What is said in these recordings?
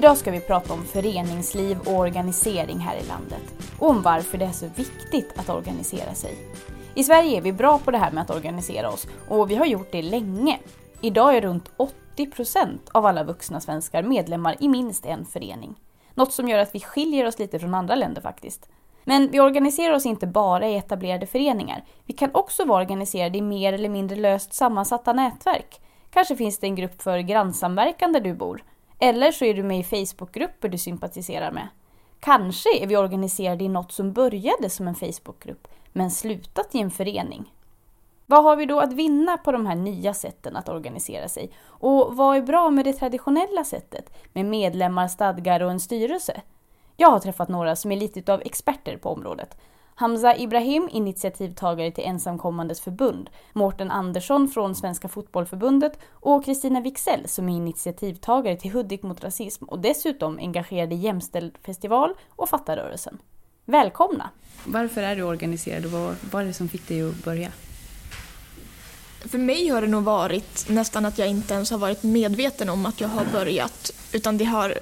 Idag ska vi prata om föreningsliv och organisering här i landet och om varför det är så viktigt att organisera sig. I Sverige är vi bra på det här med att organisera oss och vi har gjort det länge. Idag är runt 80% av alla vuxna svenskar medlemmar i minst en förening. Något som gör att vi skiljer oss lite från andra länder faktiskt. Men vi organiserar oss inte bara i etablerade föreningar. Vi kan också vara organiserade i mer eller mindre löst sammansatta nätverk. Kanske finns det en grupp för grannsamverkan där du bor. Eller så är du med i Facebookgrupper du sympatiserar med. Kanske är vi organiserade i något som började som en Facebookgrupp men slutat i en förening. Vad har vi då att vinna på de här nya sätten att organisera sig? Och vad är bra med det traditionella sättet med medlemmar, stadgar och en styrelse? Jag har träffat några som är lite av experter på området. Hamza Ibrahim, initiativtagare till Ensamkommandes förbund, Mårten Andersson från Svenska Fotbollförbundet och Kristina Wixell som är initiativtagare till Hudik mot rasism och dessutom engagerad i Jämställdfestival och Fattarörelsen. Välkomna! Varför är du organiserad och vad var det som fick dig att börja? För mig har det nog varit nästan att jag inte ens har varit medveten om att jag har börjat utan det har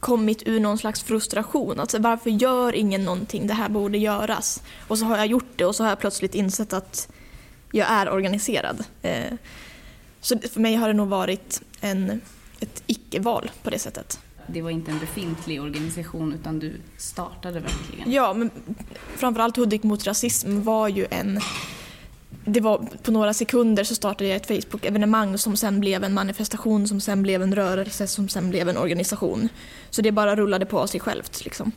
kommit ur någon slags frustration. Alltså, varför gör ingen någonting? Det här borde göras. Och så har jag gjort det och så har jag plötsligt insett att jag är organiserad. Eh, så för mig har det nog varit en, ett icke-val på det sättet. Det var inte en befintlig organisation utan du startade verkligen? Ja, men framförallt Hudik mot rasism var ju en det var på några sekunder så startade jag ett Facebook-evenemang som sen blev en manifestation, som sen blev en rörelse, som sen blev en organisation. Så det bara rullade på av sig självt. Liksom.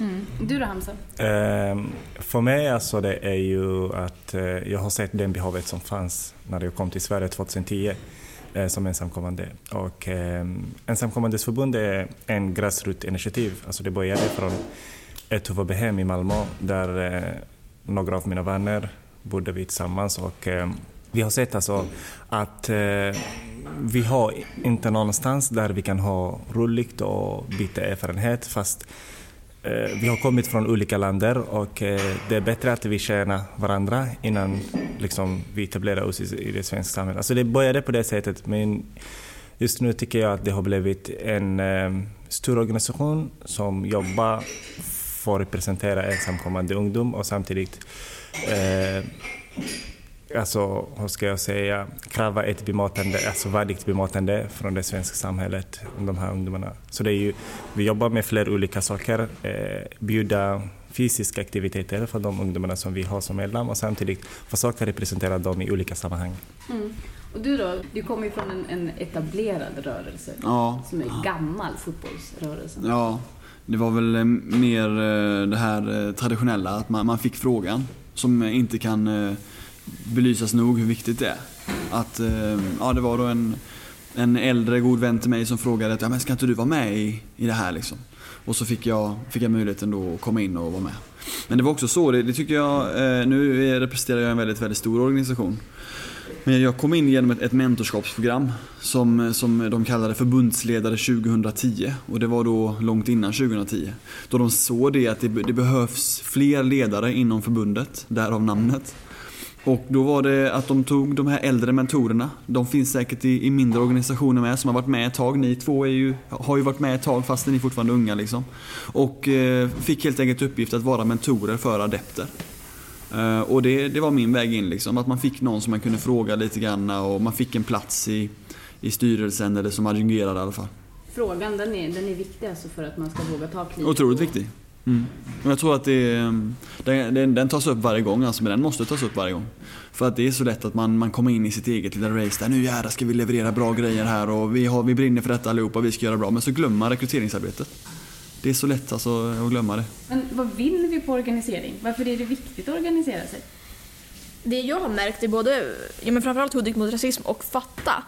Mm. Du då Hamza? Uh, för mig alltså det är ju att uh, jag har sett den behovet som fanns när jag kom till Sverige 2010 uh, som ensamkommande. Och ehm, Ensamkommandes förbund är en gräsrotsinitiativ. Alltså det började från ett huvudbehem i Malmö där eh, några av mina vänner bodde vi tillsammans och eh, vi har sett alltså att eh, vi har inte någonstans där vi kan ha roligt och byta erfarenhet fast eh, vi har kommit från olika länder och eh, det är bättre att vi känner varandra innan liksom, vi etablerar oss i, i det svenska samhället. Alltså det började på det sättet men just nu tycker jag att det har blivit en eh, stor organisation som jobbar för att representera ensamkommande ungdom och samtidigt eh, alltså, hur ska jag säga, kräva ett bemötande, alltså värdigt bemötande från det svenska samhället om de här ungdomarna. Så det är ju, vi jobbar med flera olika saker, eh, bjuda fysiska aktiviteter för de ungdomarna som vi har som medlem och samtidigt försöka representera dem i olika sammanhang. Mm. Och du då, du kommer ju från en, en etablerad rörelse ja. som är gammal fotbollsrörelse. Ja, det var väl mer eh, det här eh, traditionella, att man, man fick frågan som inte kan eh, belysas nog hur viktigt det är. Att, eh, ja, det var då en, en äldre god vän till mig som frågade att ja, men ska inte du vara med i, i det här liksom? Och så fick jag, fick jag möjligheten då att komma in och vara med. Men det var också så, det, det tycker jag, eh, nu representerar jag en väldigt, väldigt stor organisation. Men jag kom in genom ett, ett mentorskapsprogram som, som de kallade förbundsledare 2010 och det var då långt innan 2010. Då de såg det att det, det behövs fler ledare inom förbundet, därav namnet. Och då var det att de tog de här äldre mentorerna. De finns säkert i, i mindre organisationer med som har varit med ett tag. Ni två är ju, har ju varit med ett tag fast ni är fortfarande unga liksom. Och eh, fick helt enkelt uppgift att vara mentorer för adepter. Eh, och det, det var min väg in liksom. Att man fick någon som man kunde fråga lite grann och man fick en plats i, i styrelsen eller som adjungerad i alla fall. Frågan den är, den är viktig alltså för att man ska våga ta klivet. Otroligt viktig. Mm. Jag tror att det, den, den tas upp varje gång, alltså, men den måste tas upp varje gång. För att det är så lätt att man, man kommer in i sitt eget lilla race där nu jävlar ska vi leverera bra grejer här och vi, har, vi brinner för detta allihopa vi ska göra bra. Men så glömmer man rekryteringsarbetet. Det är så lätt alltså att glömma det. Men vad vinner vi på organisering? Varför är det viktigt att organisera sig? Det jag har märkt i både, ja men framförallt Hudik mot rasism och Fatta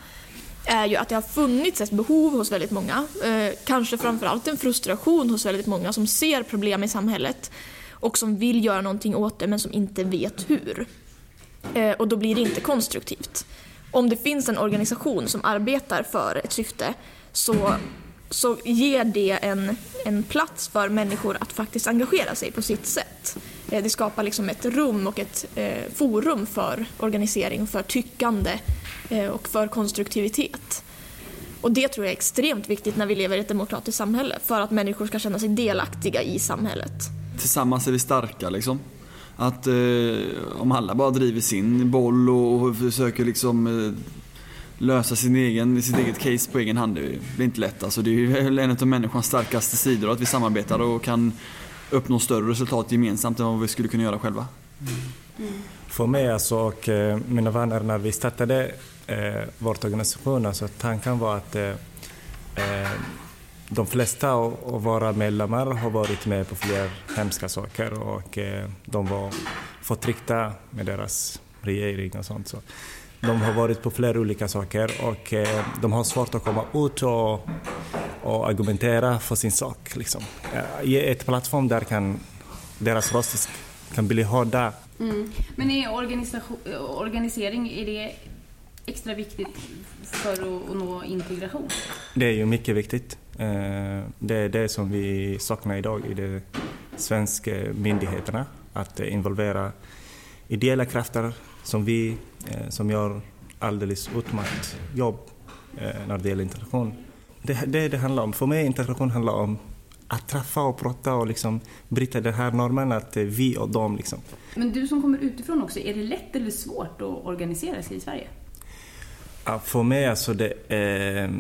är ju att det har funnits ett behov hos väldigt många. Eh, kanske framförallt en frustration hos väldigt många som ser problem i samhället och som vill göra någonting åt det men som inte vet hur. Eh, och då blir det inte konstruktivt. Om det finns en organisation som arbetar för ett syfte så, så ger det en, en plats för människor att faktiskt engagera sig på sitt sätt. Eh, det skapar liksom ett rum och ett eh, forum för organisering, för tyckande eh, och för konstruktivitet. Och det tror jag är extremt viktigt när vi lever i ett demokratiskt samhälle för att människor ska känna sig delaktiga i samhället. Tillsammans är vi starka liksom. Att eh, om alla bara driver sin boll och, och försöker liksom eh, lösa sin egen, sitt eget case på egen hand, det blir inte lätt. Alltså, det är ju en av människans starkaste sidor att vi samarbetar och kan uppnå större resultat gemensamt än vad vi skulle kunna göra själva. Mm. För mig alltså, och eh, mina vänner när vi startade eh, vår organisation, alltså tanken var att eh, eh, de flesta av våra medlemmar har varit med på fler hemska saker och eh, de var förtryckta med deras regering och sånt. Så de har varit på flera olika saker och eh, de har svårt att komma ut och, och argumentera för sin sak. Liksom. Ge ett plattform där kan deras röst kan bli hörda. Mm. Men är organisering, är det extra viktigt för att nå integration? Det är ju mycket viktigt. Eh, det är det som vi saknar idag i de svenska myndigheterna. Att involvera ideella krafter som vi, eh, som gör alldeles utmärkt jobb eh, när det gäller integration. Det det, det handlar om. För mig integration handlar om att träffa och prata och liksom bryta den här normen att vi och dem. Liksom. Men du som kommer utifrån också, är det lätt eller svårt att organisera sig i Sverige? Ja, för mig alltså det är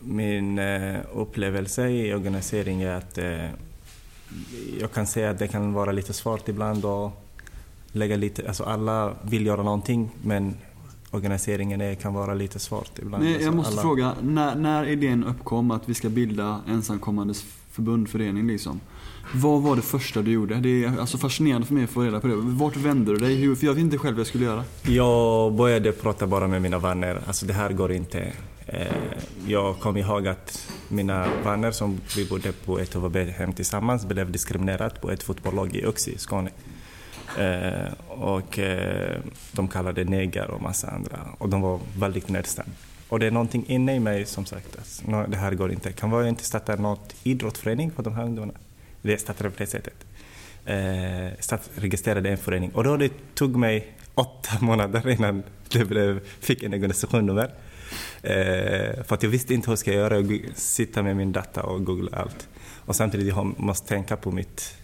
min eh, upplevelse i organisering är att eh, jag kan säga att det kan vara lite svårt ibland att lägga lite, alltså alla vill göra någonting men organiseringen är, kan vara lite svårt ibland. Jag alltså måste alla... fråga, när, när idén uppkom att vi ska bilda ensamkommandes förbundförening liksom. Vad var det första du gjorde? Det är alltså fascinerande för mig att få reda på det. Vart vände du dig? För jag vet inte själv vad jag skulle göra. Jag började prata bara med mina vänner. Alltså det här går inte. Eh, jag kom ihåg att mina vänner som vi bodde på ett HVB-hem tillsammans blev diskriminerade på ett fotbollslag i Öxi, Skåne. Eh, och eh, de kallade neger och massa andra. Och de var väldigt nedstämda. Och det är någonting inne i mig som sagt att det här går inte. Kan jag inte starta något idrottsförening för de här ungdomarna? Det startade på det sättet. Eh, start, registrerade en förening. Och då det tog mig åtta månader innan jag blev, fick en organisationsnummer. Eh, för att jag visste inte hur jag ska göra. Jag sitta med min data och googla allt. Och samtidigt jag måste tänka på mitt,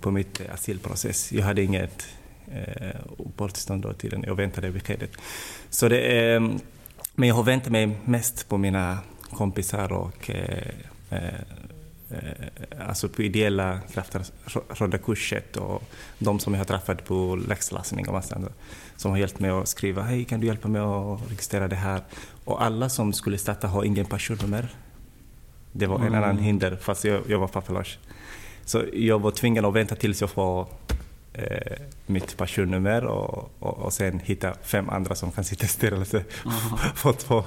på mitt asylprocess. Jag hade inget eh, uppehållstillstånd då tiden. Jag väntade beskedet. Så det är, men jag har väntat mig mest på mina kompisar och eh, eh, alltså på ideella krafter, Röda Korset och de som jag har träffat på läxläsning och massa andra som har hjälpt mig att skriva hej kan du hjälpa mig att registrera det här? Och alla som skulle starta har ingen personnummer. Det var en mm. annan hinder fast jag, jag var papperlös. Så jag var tvingad att vänta tills jag får eh, mitt personnummer och, och, och sen hitta fem andra som kan sitta i styrelse för två.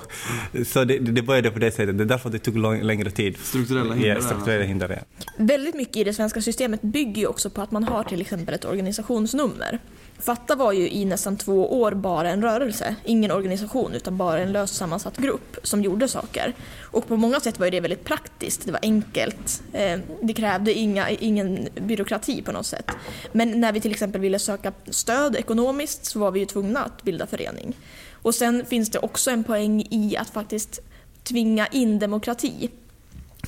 Så det, det började på det sättet. Det är därför det tog lång, längre tid. Strukturella hinder. Ja, strukturella hinder ja. Väldigt mycket i det svenska systemet bygger ju också på att man har till exempel ett organisationsnummer. Fatta var ju i nästan två år bara en rörelse, ingen organisation utan bara en löst sammansatt grupp som gjorde saker. Och på många sätt var det väldigt praktiskt, det var enkelt, eh, det krävde inga, ingen byråkrati på något sätt. Men när vi till exempel ville söka stöd ekonomiskt så var vi ju tvungna att bilda förening. Och sen finns det också en poäng i att faktiskt tvinga in demokrati.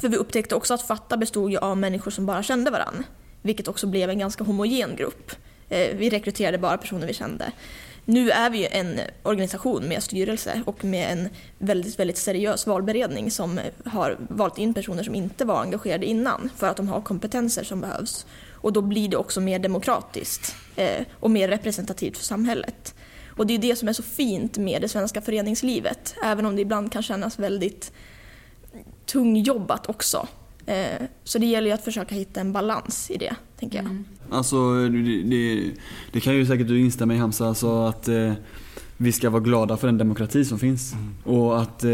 För vi upptäckte också att Fatta bestod ju av människor som bara kände varandra, Vilket också blev en ganska homogen grupp. Eh, vi rekryterade bara personer vi kände. Nu är vi en organisation med styrelse och med en väldigt, väldigt seriös valberedning som har valt in personer som inte var engagerade innan för att de har kompetenser som behövs. Och då blir det också mer demokratiskt eh, och mer representativt för samhället. Och det är det som är så fint med det svenska föreningslivet, även om det ibland kan kännas väldigt tungjobbat också. Eh, så det gäller ju att försöka hitta en balans i det, tänker jag. Mm. Alltså, det, det, det, kan ju säkert du instämma i Hamza, alltså att eh, vi ska vara glada för den demokrati som finns. Mm. Och att eh,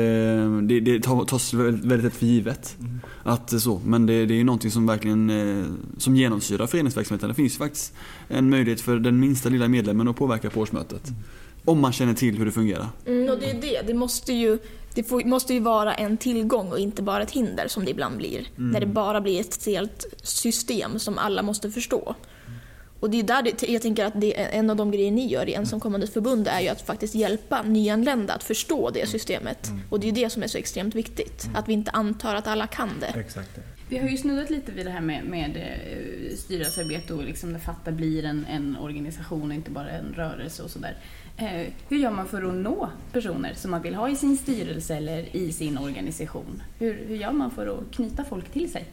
det, det tas väldigt, väldigt för givet. Mm. Att, så. Men det, det är någonting som verkligen eh, som genomsyrar föreningsverksamheten. Det finns ju faktiskt en möjlighet för den minsta lilla medlemmen att påverka på årsmötet. Mm. Om man känner till hur det fungerar. Mm, och det är det. Det måste ju det får, måste ju vara en tillgång och inte bara ett hinder som det ibland blir. Mm. När det bara blir ett stelt system som alla måste förstå. Och det är där det, jag tänker att det är en av de grejer ni gör i Ensamkommandes förbund är ju att faktiskt hjälpa nyanlända att förstå det systemet. Och det är det som är så extremt viktigt. Att vi inte antar att alla kan det. Exakt. Vi har ju snuddat lite vid det här med, med eh, styrelsearbete och liksom när Fatta blir en, en organisation och inte bara en rörelse och sådär. Eh, hur gör man för att nå personer som man vill ha i sin styrelse eller i sin organisation? Hur, hur gör man för att knyta folk till sig?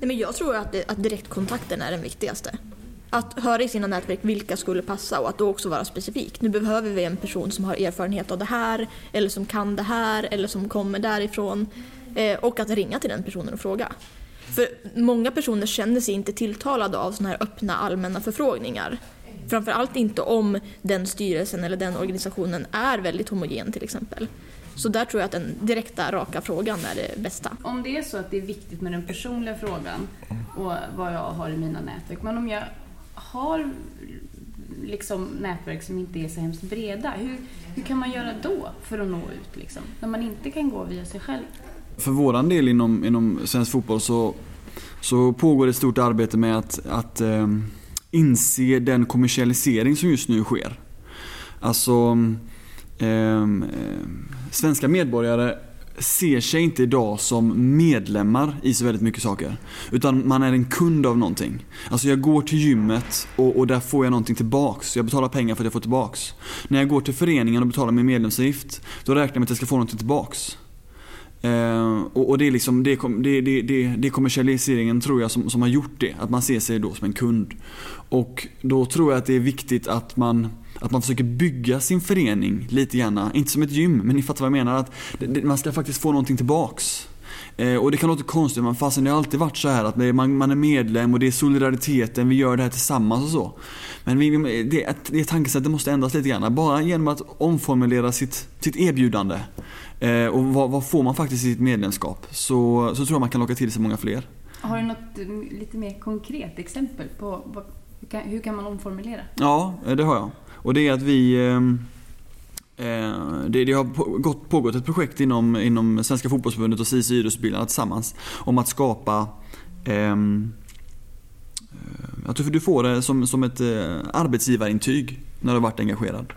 Nej, men jag tror att, det, att direktkontakten är den viktigaste. Att höra i sina nätverk vilka skulle passa och att då också vara specifik. Nu behöver vi en person som har erfarenhet av det här eller som kan det här eller som kommer därifrån. Eh, och att ringa till den personen och fråga. För många personer känner sig inte tilltalade av sådana här öppna allmänna förfrågningar. Framförallt inte om den styrelsen eller den organisationen är väldigt homogen till exempel. Så där tror jag att den direkta, raka frågan är det bästa. Om det är så att det är viktigt med den personliga frågan och vad jag har i mina nätverk, men om jag har liksom nätverk som inte är så hemskt breda, hur, hur kan man göra då för att nå ut? Liksom, när man inte kan gå via sig själv? För våran del inom, inom svensk fotboll så, så pågår ett stort arbete med att, att eh, inse den kommersialisering som just nu sker. Alltså, eh, svenska medborgare ser sig inte idag som medlemmar i så väldigt mycket saker. Utan man är en kund av någonting. Alltså jag går till gymmet och, och där får jag någonting tillbaks. Jag betalar pengar för att jag får tillbaks. När jag går till föreningen och betalar min medlemsavgift, då räknar jag med att jag ska få någonting tillbaks. Eh, och, och det är liksom det, det, det, det, det kommersialiseringen tror jag som, som har gjort det. Att man ser sig då som en kund. Och då tror jag att det är viktigt att man att man försöker bygga sin förening lite grann, inte som ett gym, men ni fattar vad jag menar. Att man ska faktiskt få någonting tillbaks. Eh, och det kan låta konstigt, men fasen det har alltid varit så här att man, man är medlem och det är solidariteten, vi gör det här tillsammans och så. Men vi, det, det tankesättet måste ändras lite grann. Bara genom att omformulera sitt, sitt erbjudande eh, och vad, vad, får man faktiskt i sitt medlemskap så, så tror jag man kan locka till sig många fler. Har du något lite mer konkret exempel på vad, hur, kan, hur kan man omformulera? Ja, det har jag. Och det är att vi eh, Eh, det, det, har pågått, pågått ett projekt inom, inom Svenska fotbollsförbundet och SIS idrottsutbildarna tillsammans om att skapa ehm, eh, att du får det som, som ett eh, arbetsgivarintyg när du har varit engagerad.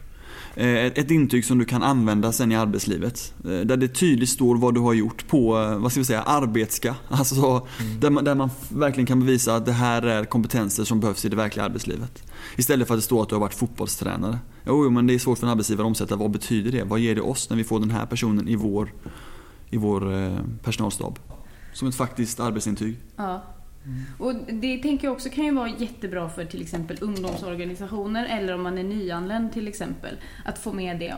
Eh, ett intyg som du kan använda sen i arbetslivet. Eh, där det tydligt står vad du har gjort på, eh, vad ska vi säga, arbetska. Alltså mm. där, man, där man verkligen kan bevisa att det här är kompetenser som behövs i det verkliga arbetslivet. Istället för att det står att du har varit fotbollstränare. Jo, men det är svårt för en arbetsgivare att omsätta. Vad betyder det? Vad ger det oss när vi får den här personen i vår, i vår personalstab? Som ett faktiskt arbetsintyg. Ja. Mm. Och det tänker jag också kan ju vara jättebra för till exempel ungdomsorganisationer eller om man är nyanländ till exempel. Att få med det.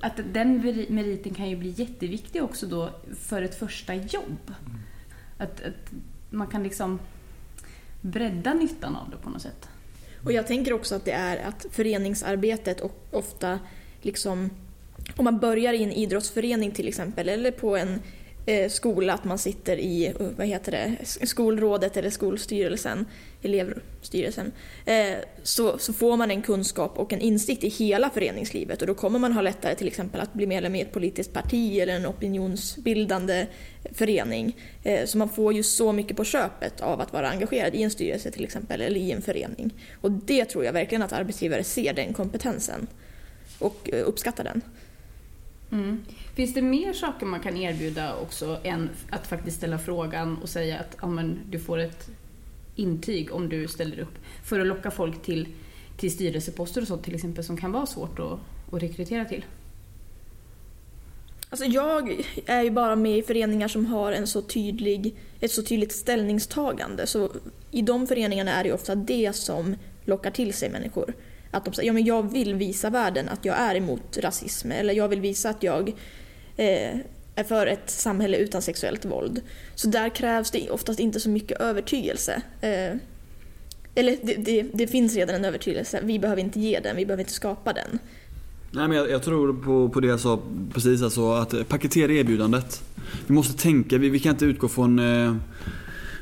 Att den meriten kan ju bli jätteviktig också då för ett första jobb. Att, att man kan liksom bredda nyttan av det på något sätt. Och jag tänker också att det är att föreningsarbetet och ofta liksom om man börjar i en idrottsförening till exempel eller på en Eh, skola, att man sitter i eh, vad heter det, skolrådet eller skolstyrelsen, elevstyrelsen, eh, så, så får man en kunskap och en insikt i hela föreningslivet och då kommer man ha lättare till exempel att bli medlem i ett politiskt parti eller en opinionsbildande förening. Så man får ju så mycket på köpet av att vara engagerad i en styrelse till exempel eller i en förening. Och det tror jag verkligen att arbetsgivare ser den kompetensen och uppskattar den. Mm. Finns det mer saker man kan erbjuda också än att faktiskt ställa frågan och säga att ja, men, du får ett intyg om du ställer upp för att locka folk till, till styrelseposter och sånt till exempel som kan vara svårt att, att rekrytera till? Alltså jag är ju bara med i föreningar som har en så tydlig, ett så tydligt ställningstagande. Så I de föreningarna är det ofta det som lockar till sig människor. Att de säger ja, men jag vill visa världen att jag är emot rasism eller jag vill visa att jag eh, är för ett samhälle utan sexuellt våld. Så där krävs det oftast inte så mycket övertygelse. Eh, eller det, det, det, finns redan en övertygelse, vi behöver inte ge den, vi behöver inte skapa den. Nej, men jag, jag tror på, på det jag sa precis, alltså att paketera erbjudandet. Vi måste tänka, vi, vi kan inte utgå från eh,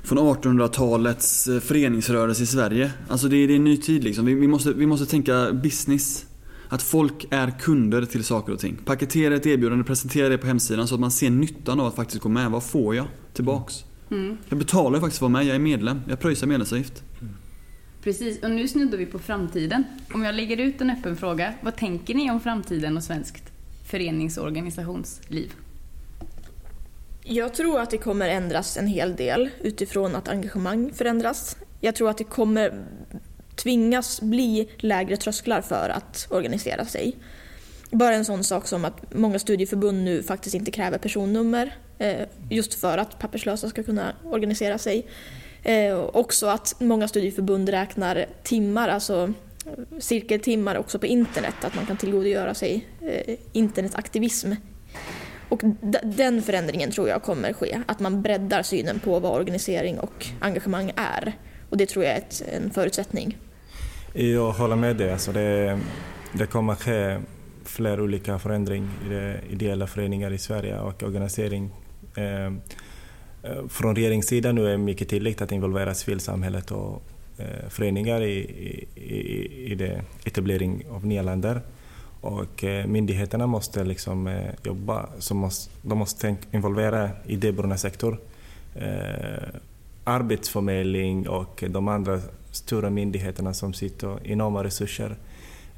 från 1800-talets eh, föreningsrörelse i Sverige. Alltså det, är, det är en ny tid liksom. Vi, vi, måste, vi måste tänka business. Att folk är kunder till saker och ting. Paketera ett erbjudande, presentera det på hemsidan så att man ser nyttan av att faktiskt gå med. Vad får jag tillbaks? Mm. Jag betalar faktiskt för att vara med, jag är medlem. Jag pröjsar medlemsavgift. Precis, och nu snuddar vi på framtiden. Om jag lägger ut en öppen fråga, vad tänker ni om framtiden och svenskt förenings och organisationsliv? Jag tror att det kommer ändras en hel del utifrån att engagemang förändras. Jag tror att det kommer tvingas bli lägre trösklar för att organisera sig. Bara en sån sak som att många studieförbund nu faktiskt inte kräver personnummer eh, just för att papperslösa ska kunna organisera sig. Eh, också att många studieförbund räknar timmar, alltså cirkeltimmar också på internet, att man kan tillgodogöra sig eh, internetaktivism. Och den förändringen tror jag kommer ske, att man breddar synen på vad organisering och engagemang är. Och det tror jag är ett, en förutsättning. Jag håller med dig. Alltså det, det kommer ske fler olika förändringar i ideella föreningar i Sverige och organisering. Eh, eh från regeringssidan nu är det mycket tydligt att involvera civilsamhället och eh, föreningar i, i, i det etablering av nya länder. Och eh, myndigheterna måste liksom eh, jobba, så måste, de måste involvera idéburna sektor. Eh, arbetsförmedling och de andra stora myndigheterna som sitter enorma resurser.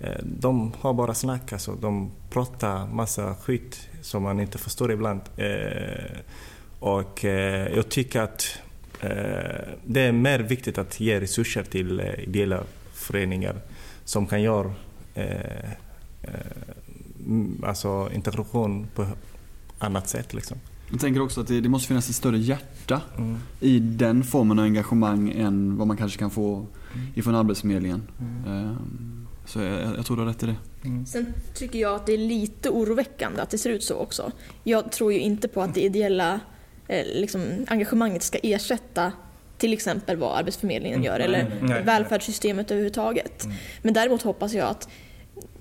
Eh, de har bara snack, alltså. de pratar massa skit som man inte förstår ibland. Eh, och eh, jag tycker att det är mer viktigt att ge resurser till ideella föreningar som kan göra alltså integration på annat sätt. Liksom. Jag tänker också att det, det måste finnas ett större hjärta mm. i den formen av engagemang än vad man kanske kan få mm. ifrån Arbetsförmedlingen. Mm. Ehm, så jag, jag, tror du har rätt i det. Mm. Sen tycker jag att det är lite oroväckande att det ser ut så också. Jag tror ju inte på att det ideella eh, liksom, engagemanget ska ersätta till exempel vad Arbetsförmedlingen mm. gör eller mm. välfärdssystemet överhuvudtaget. Mm. Men däremot hoppas jag att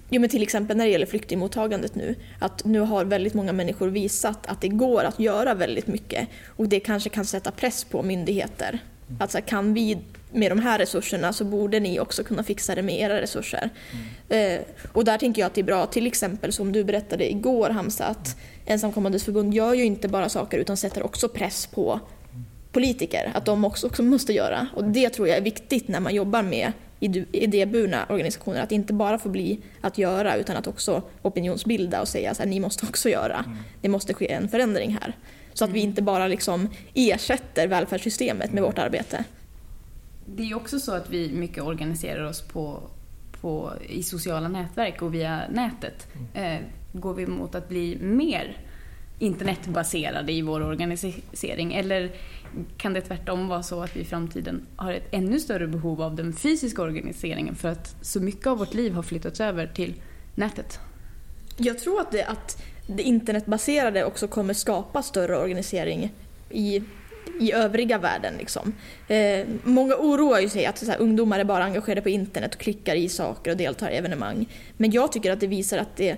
Jo, men till exempel när det gäller flyktingmottagandet nu, att nu har väldigt många människor visat att det går att göra väldigt mycket och det kanske kan sätta press på myndigheter. Att så här, kan vi med de här resurserna så borde ni också kunna fixa det med era resurser. Mm. Eh, och där tänker jag att det är bra, till exempel som du berättade igår Hamza, att Ensamkommandes förbund gör ju inte bara saker utan sätter också press på politiker, att de också, också måste göra. Och det tror jag är viktigt när man jobbar med idéburna organisationer. Att inte bara få bli att göra utan att också opinionsbilda och säga att ni måste också göra. Mm. Det måste ske en förändring här. Så att vi mm. inte bara liksom ersätter välfärdssystemet med vårt arbete. Det är också så att vi mycket organiserar oss på, på, i sociala nätverk och via nätet. Mm. Eh, går vi mot att bli mer internetbaserade i vår organisering? Eller kan det tvärtom vara så att vi i framtiden har ett ännu större behov av den fysiska organiseringen för att så mycket av vårt liv har flyttats över till nätet? Jag tror att det, att det internetbaserade också kommer skapa större organisering i, i övriga världen. Liksom. Eh, många oroar ju sig att så här, ungdomar är bara engagerade på internet och klickar i saker och deltar i evenemang. Men jag tycker att det visar att det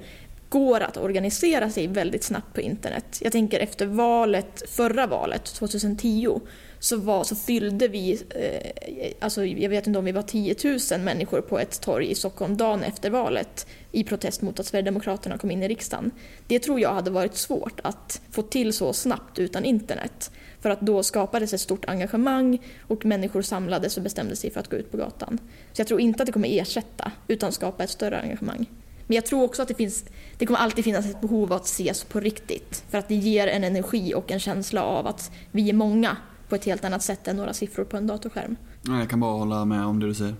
går att organisera sig väldigt snabbt på internet. Jag tänker efter valet, förra valet, 2010, så, var, så fyllde vi, eh, alltså jag vet inte om vi var 10 000 människor på ett torg i Stockholm dagen efter valet i protest mot att Sverigedemokraterna kom in i riksdagen. Det tror jag hade varit svårt att få till så snabbt utan internet. För att då skapades ett stort engagemang och människor samlades och bestämde sig för att gå ut på gatan. Så jag tror inte att det kommer ersätta, utan skapa ett större engagemang. Men jag tror också att det, finns, det kommer alltid finnas ett behov av att ses på riktigt. För att det ger en energi och en känsla av att vi är många på ett helt annat sätt än några siffror på en datorskärm. Jag kan bara hålla med om det du säger.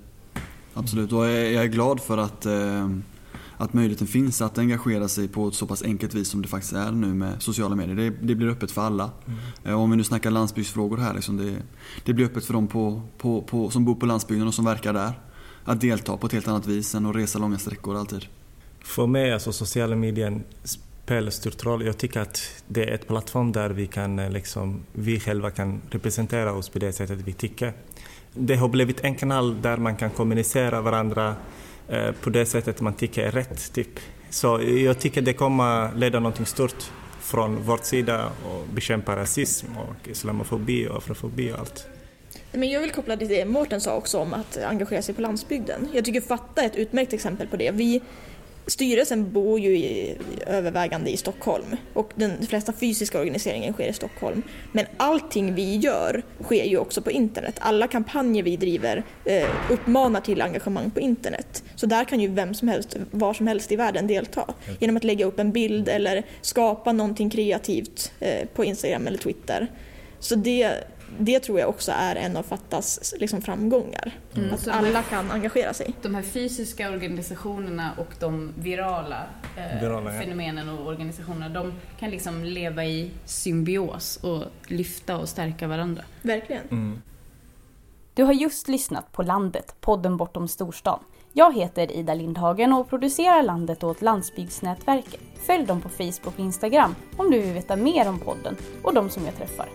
Absolut, och jag är glad för att, eh, att möjligheten finns att engagera sig på ett så pass enkelt vis som det faktiskt är nu med sociala medier. Det, det blir öppet för alla. Mm. Eh, om vi nu snackar landsbygdsfrågor här, liksom det, det blir öppet för dem på, på, på, som bor på landsbygden och som verkar där. Att delta på ett helt annat vis än att resa långa sträckor alltid. För mig, alltså sociala medier spelar stor roll. Jag tycker att det är ett plattform där vi, kan, eh, liksom, vi själva kan representera oss på det sättet vi tycker. Det har blivit en kanal där man kan kommunicera varandra eh, på det sättet man tycker är rätt. Typ. Så jag tycker det kommer leda något stort från vår sida och bekämpa rasism och islamofobi och afrofobi och allt. Men jag vill koppla till det Mårten sa också om att engagera sig på landsbygden. Jag tycker Fatta är ett utmärkt exempel på det. Vi Styrelsen bor ju i, övervägande i Stockholm och den flesta fysiska organiseringen sker i Stockholm. Men allting vi gör sker ju också på internet. Alla kampanjer vi driver eh, uppmanar till engagemang på internet. Så där kan ju vem som helst, var som helst i världen delta. Genom att lägga upp en bild eller skapa någonting kreativt eh, på Instagram eller Twitter. Så det, det tror jag också är en av Fattas liksom, framgångar. Mm. Att Så alla kan engagera sig. De här fysiska organisationerna och de virala, eh, Virala, ja. fenomenen och organisationerna, de kan liksom leva i symbios och lyfta och stärka varandra. Verkligen. Mm. Du har just lyssnat på Landet, podden bortom storstan. Jag heter Ida Lindhagen och producerar Landet åt Landsbygdsnätverket. Följ dem på Facebook och Instagram om du vill veta mer om podden och de som jag träffar.